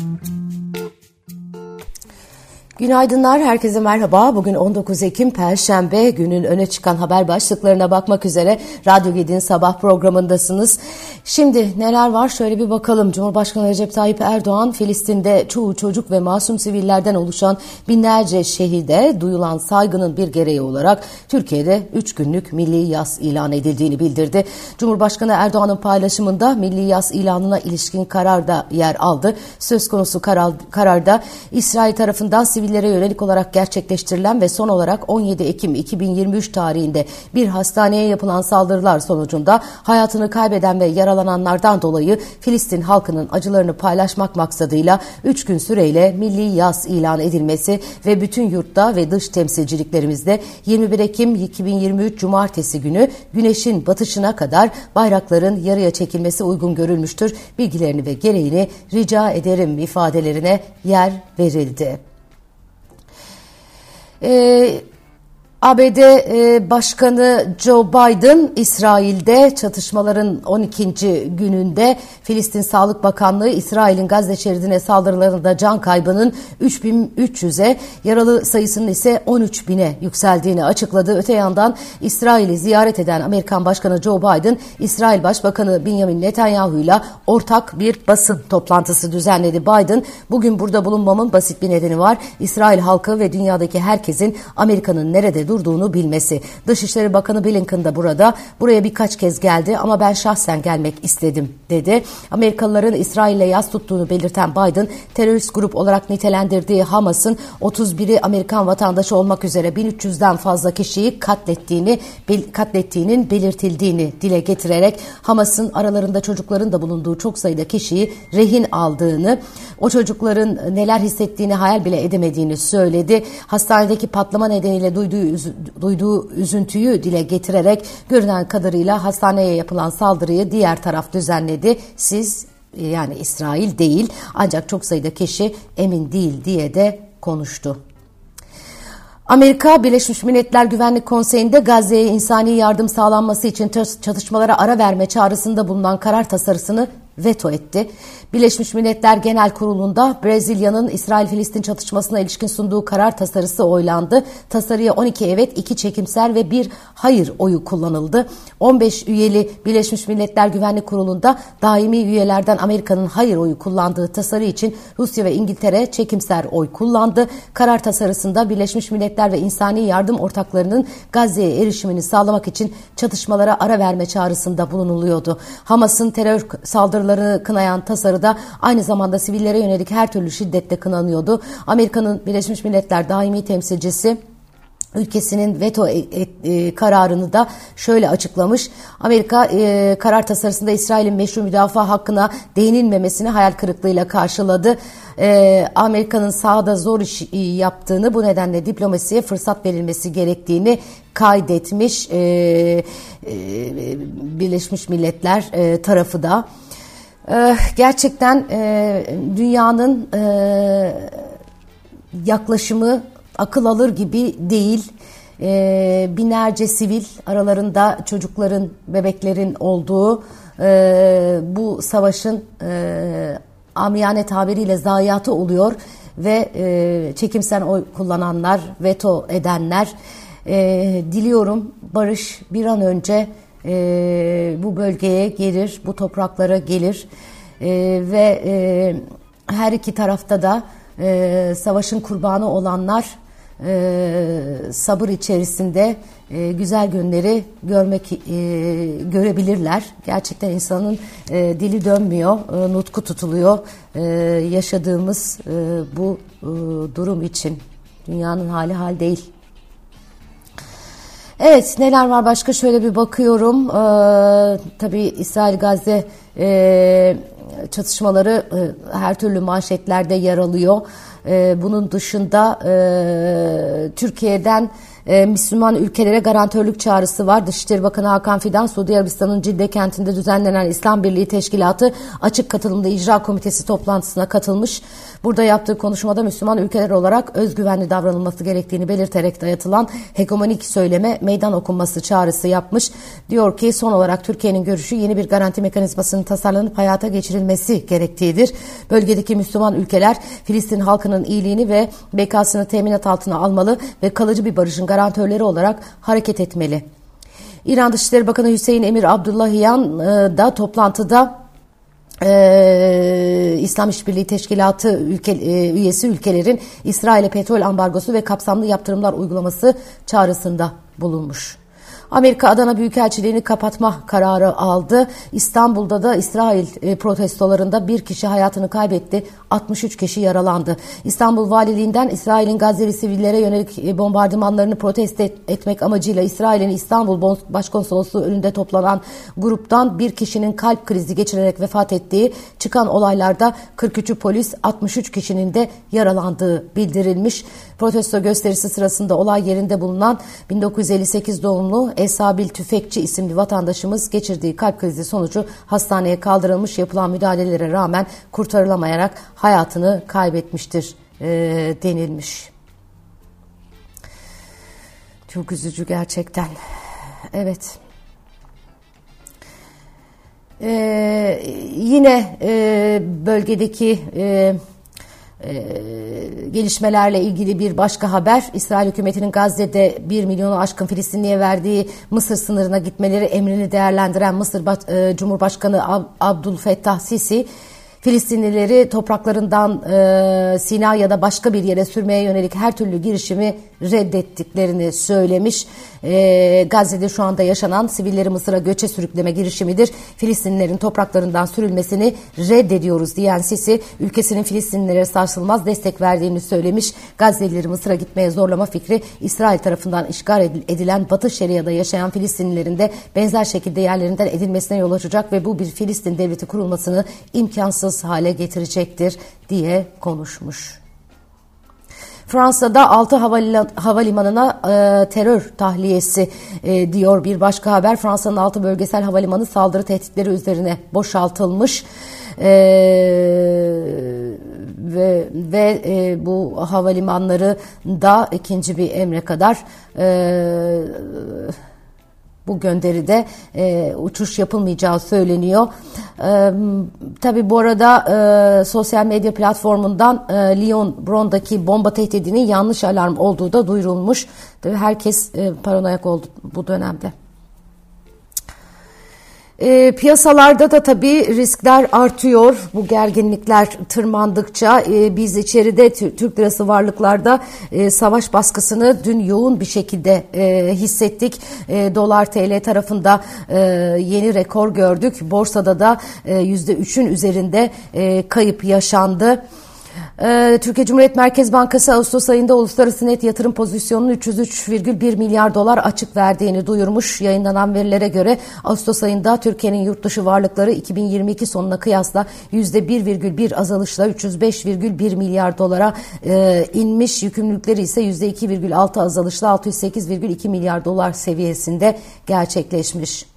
Mm-hmm. Günaydınlar, herkese merhaba. Bugün 19 Ekim Perşembe günün öne çıkan haber başlıklarına bakmak üzere Radyo 7'nin sabah programındasınız. Şimdi neler var şöyle bir bakalım. Cumhurbaşkanı Recep Tayyip Erdoğan Filistin'de çoğu çocuk ve masum sivillerden oluşan binlerce şehide duyulan saygının bir gereği olarak Türkiye'de 3 günlük milli yas ilan edildiğini bildirdi. Cumhurbaşkanı Erdoğan'ın paylaşımında milli yas ilanına ilişkin karar da yer aldı. Söz konusu karar, kararda İsrail tarafından sivil sivillere yönelik olarak gerçekleştirilen ve son olarak 17 Ekim 2023 tarihinde bir hastaneye yapılan saldırılar sonucunda hayatını kaybeden ve yaralananlardan dolayı Filistin halkının acılarını paylaşmak maksadıyla 3 gün süreyle milli yaz ilan edilmesi ve bütün yurtta ve dış temsilciliklerimizde 21 Ekim 2023 Cumartesi günü güneşin batışına kadar bayrakların yarıya çekilmesi uygun görülmüştür. Bilgilerini ve gereğini rica ederim ifadelerine yer verildi. Ee, ABD e, Başkanı Joe Biden İsrail'de çatışmaların 12. gününde Filistin Sağlık Bakanlığı İsrail'in Gazze şeridine saldırılarında can kaybının 3300'e yaralı sayısının ise 13 bine yükseldiğini açıkladı. Öte yandan İsrail'i ziyaret eden Amerikan Başkanı Joe Biden İsrail Başbakanı Benjamin Netanyahu ile ortak bir basın toplantısı düzenledi. Biden bugün burada bulunmamın basit bir nedeni var. İsrail halkı ve dünyadaki herkesin Amerika'nın nerede durduğunu bilmesi. Dışişleri Bakanı Blinken de burada. Buraya birkaç kez geldi ama ben şahsen gelmek istedim dedi. Amerikalıların İsrail'le yaz tuttuğunu belirten Biden terörist grup olarak nitelendirdiği Hamas'ın 31'i Amerikan vatandaşı olmak üzere 1300'den fazla kişiyi katlettiğini katlettiğinin belirtildiğini dile getirerek Hamas'ın aralarında çocukların da bulunduğu çok sayıda kişiyi rehin aldığını, o çocukların neler hissettiğini hayal bile edemediğini söyledi. Hastanedeki patlama nedeniyle duyduğu duyduğu üzüntüyü dile getirerek görünen kadarıyla hastaneye yapılan saldırıyı diğer taraf düzenledi. Siz yani İsrail değil ancak çok sayıda kişi emin değil diye de konuştu. Amerika Birleşmiş Milletler Güvenlik Konseyi'nde Gazze'ye insani yardım sağlanması için çatışmalara ara verme çağrısında bulunan karar tasarısını veto etti. Birleşmiş Milletler Genel Kurulu'nda Brezilya'nın İsrail-Filistin çatışmasına ilişkin sunduğu karar tasarısı oylandı. Tasarıya 12 evet, 2 çekimser ve 1 hayır oyu kullanıldı. 15 üyeli Birleşmiş Milletler Güvenlik Kurulu'nda daimi üyelerden Amerika'nın hayır oyu kullandığı tasarı için Rusya ve İngiltere çekimser oy kullandı. Karar tasarısında Birleşmiş Milletler ve insani yardım ortaklarının Gazze'ye erişimini sağlamak için çatışmalara ara verme çağrısında bulunuluyordu. Hamas'ın terör saldırılarını kınayan tasarı da aynı zamanda sivillere yönelik her türlü şiddetle kınanıyordu. Amerika'nın Birleşmiş Milletler daimi temsilcisi ülkesinin veto e, e, e, kararını da şöyle açıklamış. Amerika karar tasarısında İsrail'in meşru müdafaa hakkına değinilmemesini hayal kırıklığıyla karşıladı. Amerika'nın sahada zor iş yaptığını bu nedenle diplomasiye fırsat verilmesi gerektiğini kaydetmiş Birleşmiş Milletler tarafı da. Ee, gerçekten e, dünyanın e, yaklaşımı akıl alır gibi değil. E, binlerce sivil aralarında çocukların, bebeklerin olduğu bu savaşın amiyane tabiriyle zayiatı oluyor ve çekimsen oy kullananlar, veto edenler diliyorum barış bir an önce e, bu bölgeye gelir, bu topraklara gelir e, ve e, her iki tarafta da e, savaşın kurbanı olanlar e, sabır içerisinde e, güzel günleri görmek e, görebilirler. Gerçekten insanın e, dili dönmüyor, e, nutku tutuluyor e, yaşadığımız e, bu e, durum için. Dünyanın hali hal değil. Evet neler var başka şöyle bir bakıyorum. Ee, tabii İsrail-Gazze e, çatışmaları e, her türlü manşetlerde yer alıyor. E, bunun dışında e, Türkiye'den e, Müslüman ülkelere garantörlük çağrısı var. Dışişleri Bakanı Hakan Fidan, Suudi Arabistan'ın Cidde kentinde düzenlenen İslam Birliği Teşkilatı açık katılımda icra komitesi toplantısına katılmış. Burada yaptığı konuşmada Müslüman ülkeler olarak özgüvenli davranılması gerektiğini belirterek dayatılan hegemonik söyleme meydan okunması çağrısı yapmış. Diyor ki son olarak Türkiye'nin görüşü yeni bir garanti mekanizmasının tasarlanıp hayata geçirilmesi gerektiğidir. Bölgedeki Müslüman ülkeler Filistin halkının iyiliğini ve bekasını teminat altına almalı ve kalıcı bir barışın garantörleri olarak hareket etmeli. İran Dışişleri Bakanı Hüseyin Emir Abdullahiyan e, da toplantıda ee, İslam İşbirliği Teşkilatı ülke, e, üyesi ülkelerin İsrail'e petrol ambargosu ve kapsamlı yaptırımlar uygulaması çağrısında bulunmuş. Amerika Adana Büyükelçiliğini kapatma kararı aldı. İstanbul'da da İsrail e, protestolarında bir kişi hayatını kaybetti. 63 kişi yaralandı. İstanbul Valiliğinden İsrail'in Gazze'li sivillere yönelik e, bombardımanlarını protesto etmek amacıyla İsrail'in İstanbul Başkonsolosluğu önünde toplanan gruptan bir kişinin kalp krizi geçirerek vefat ettiği çıkan olaylarda 43'ü polis 63 kişinin de yaralandığı bildirilmiş. Protesto gösterisi sırasında olay yerinde bulunan 1958 doğumlu Esabil Tüfekçi isimli vatandaşımız geçirdiği kalp krizi sonucu hastaneye kaldırılmış yapılan müdahalelere rağmen kurtarılamayarak hayatını kaybetmiştir e, denilmiş. Çok üzücü gerçekten. Evet. Ee, yine e, bölgedeki e, e, gelişmelerle ilgili bir başka haber. İsrail hükümetinin Gazze'de 1 milyonu aşkın Filistinliye verdiği Mısır sınırına gitmeleri emrini değerlendiren Mısır e, Cumhurbaşkanı Ab Abdülfettah Sisi Filistinlileri topraklarından e, Sina ya da başka bir yere sürmeye yönelik her türlü girişimi reddettiklerini söylemiş. E, Gazze'de şu anda yaşanan sivilleri Mısır'a göçe sürükleme girişimidir. Filistinlilerin topraklarından sürülmesini reddediyoruz diyen Sisi ülkesinin Filistinlilere sarsılmaz destek verdiğini söylemiş. Gazze'lileri Mısır'a gitmeye zorlama fikri İsrail tarafından işgal edilen Batı Şeria'da yaşayan Filistinlilerin de benzer şekilde yerlerinden edilmesine yol açacak ve bu bir Filistin devleti kurulmasını imkansız hale getirecektir diye konuşmuş. Fransa'da 6 havalimanına e, terör tahliyesi e, diyor bir başka haber. Fransa'nın 6 bölgesel havalimanı saldırı tehditleri üzerine boşaltılmış. E, ve ve e, bu havalimanları da ikinci bir emre kadar e, bu gönderide e, uçuş yapılmayacağı söyleniyor. E, tabii bu arada e, sosyal medya platformundan e, Lyon Bron'daki bomba tehdidinin yanlış alarm olduğu da duyurulmuş. Tabii herkes e, paranoyak oldu bu dönemde. E, piyasalarda da tabii riskler artıyor. Bu gerginlikler tırmandıkça e, biz içeride Türk lirası varlıklarda e, savaş baskısını dün yoğun bir şekilde e, hissettik. E, Dolar TL tarafında e, yeni rekor gördük. Borsada da e, %3'ün üzerinde e, kayıp yaşandı. Ee, Türkiye Cumhuriyet Merkez Bankası Ağustos ayında uluslararası net yatırım pozisyonunu 303,1 milyar dolar açık verdiğini duyurmuş. Yayınlanan verilere göre Ağustos ayında Türkiye'nin yurt dışı varlıkları 2022 sonuna kıyasla %1,1 azalışla 305,1 milyar dolara e, inmiş. Yükümlülükleri ise %2,6 azalışla 608,2 milyar dolar seviyesinde gerçekleşmiş.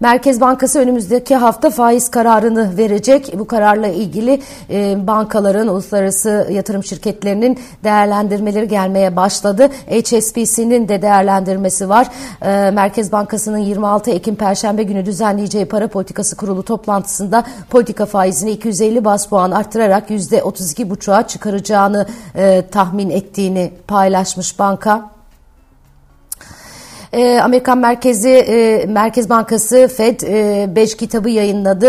Merkez Bankası önümüzdeki hafta faiz kararını verecek. Bu kararla ilgili e, bankaların, uluslararası yatırım şirketlerinin değerlendirmeleri gelmeye başladı. HSBC'nin de değerlendirmesi var. E, Merkez Bankası'nın 26 Ekim Perşembe günü düzenleyeceği para politikası kurulu toplantısında politika faizini 250 bas puan arttırarak %32,5'a çıkaracağını e, tahmin ettiğini paylaşmış banka. E, Amerikan Merkezi e, Merkez Bankası Fed 5 e, kitabı yayınladı.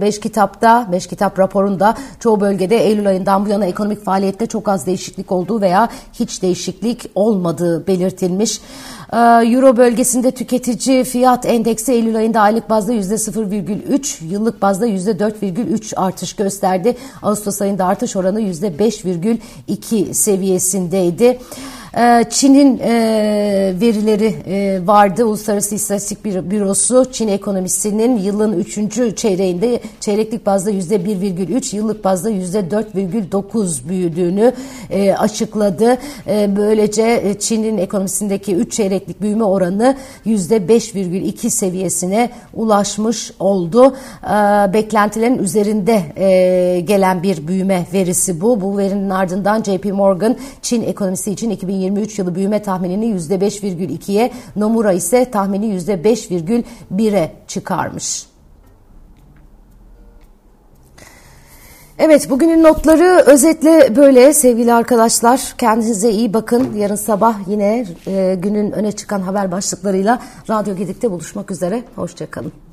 5 e, kitapta, 5 kitap raporunda çoğu bölgede Eylül ayından bu yana ekonomik faaliyette çok az değişiklik olduğu veya hiç değişiklik olmadığı belirtilmiş. E, Euro bölgesinde tüketici fiyat endeksi Eylül ayında aylık bazda %0,3, yıllık bazda %4,3 artış gösterdi. Ağustos ayında artış oranı %5,2 seviyesindeydi. E, Çin'in e, verileri e, vardı. Uluslararası İstatistik Bürosu Çin ekonomisinin yılın 3. çeyreğinde çeyreklik bazda %1,3, yıllık bazda %4,9 büyüdüğünü e, açıkladı. Böylece Çin'in ekonomisindeki 3 çeyreklik büyüme oranı %5,2 seviyesine ulaşmış oldu. Beklentilerin üzerinde gelen bir büyüme verisi bu. Bu verinin ardından JP Morgan Çin ekonomisi için 2023 yılı büyüme tahminini %5,2'ye, Nomura ise tahmini %5,1'e çıkarmış. Evet bugünün notları özetle böyle sevgili arkadaşlar. Kendinize iyi bakın. Yarın sabah yine e, günün öne çıkan haber başlıklarıyla Radyo Gedik'te buluşmak üzere. Hoşçakalın.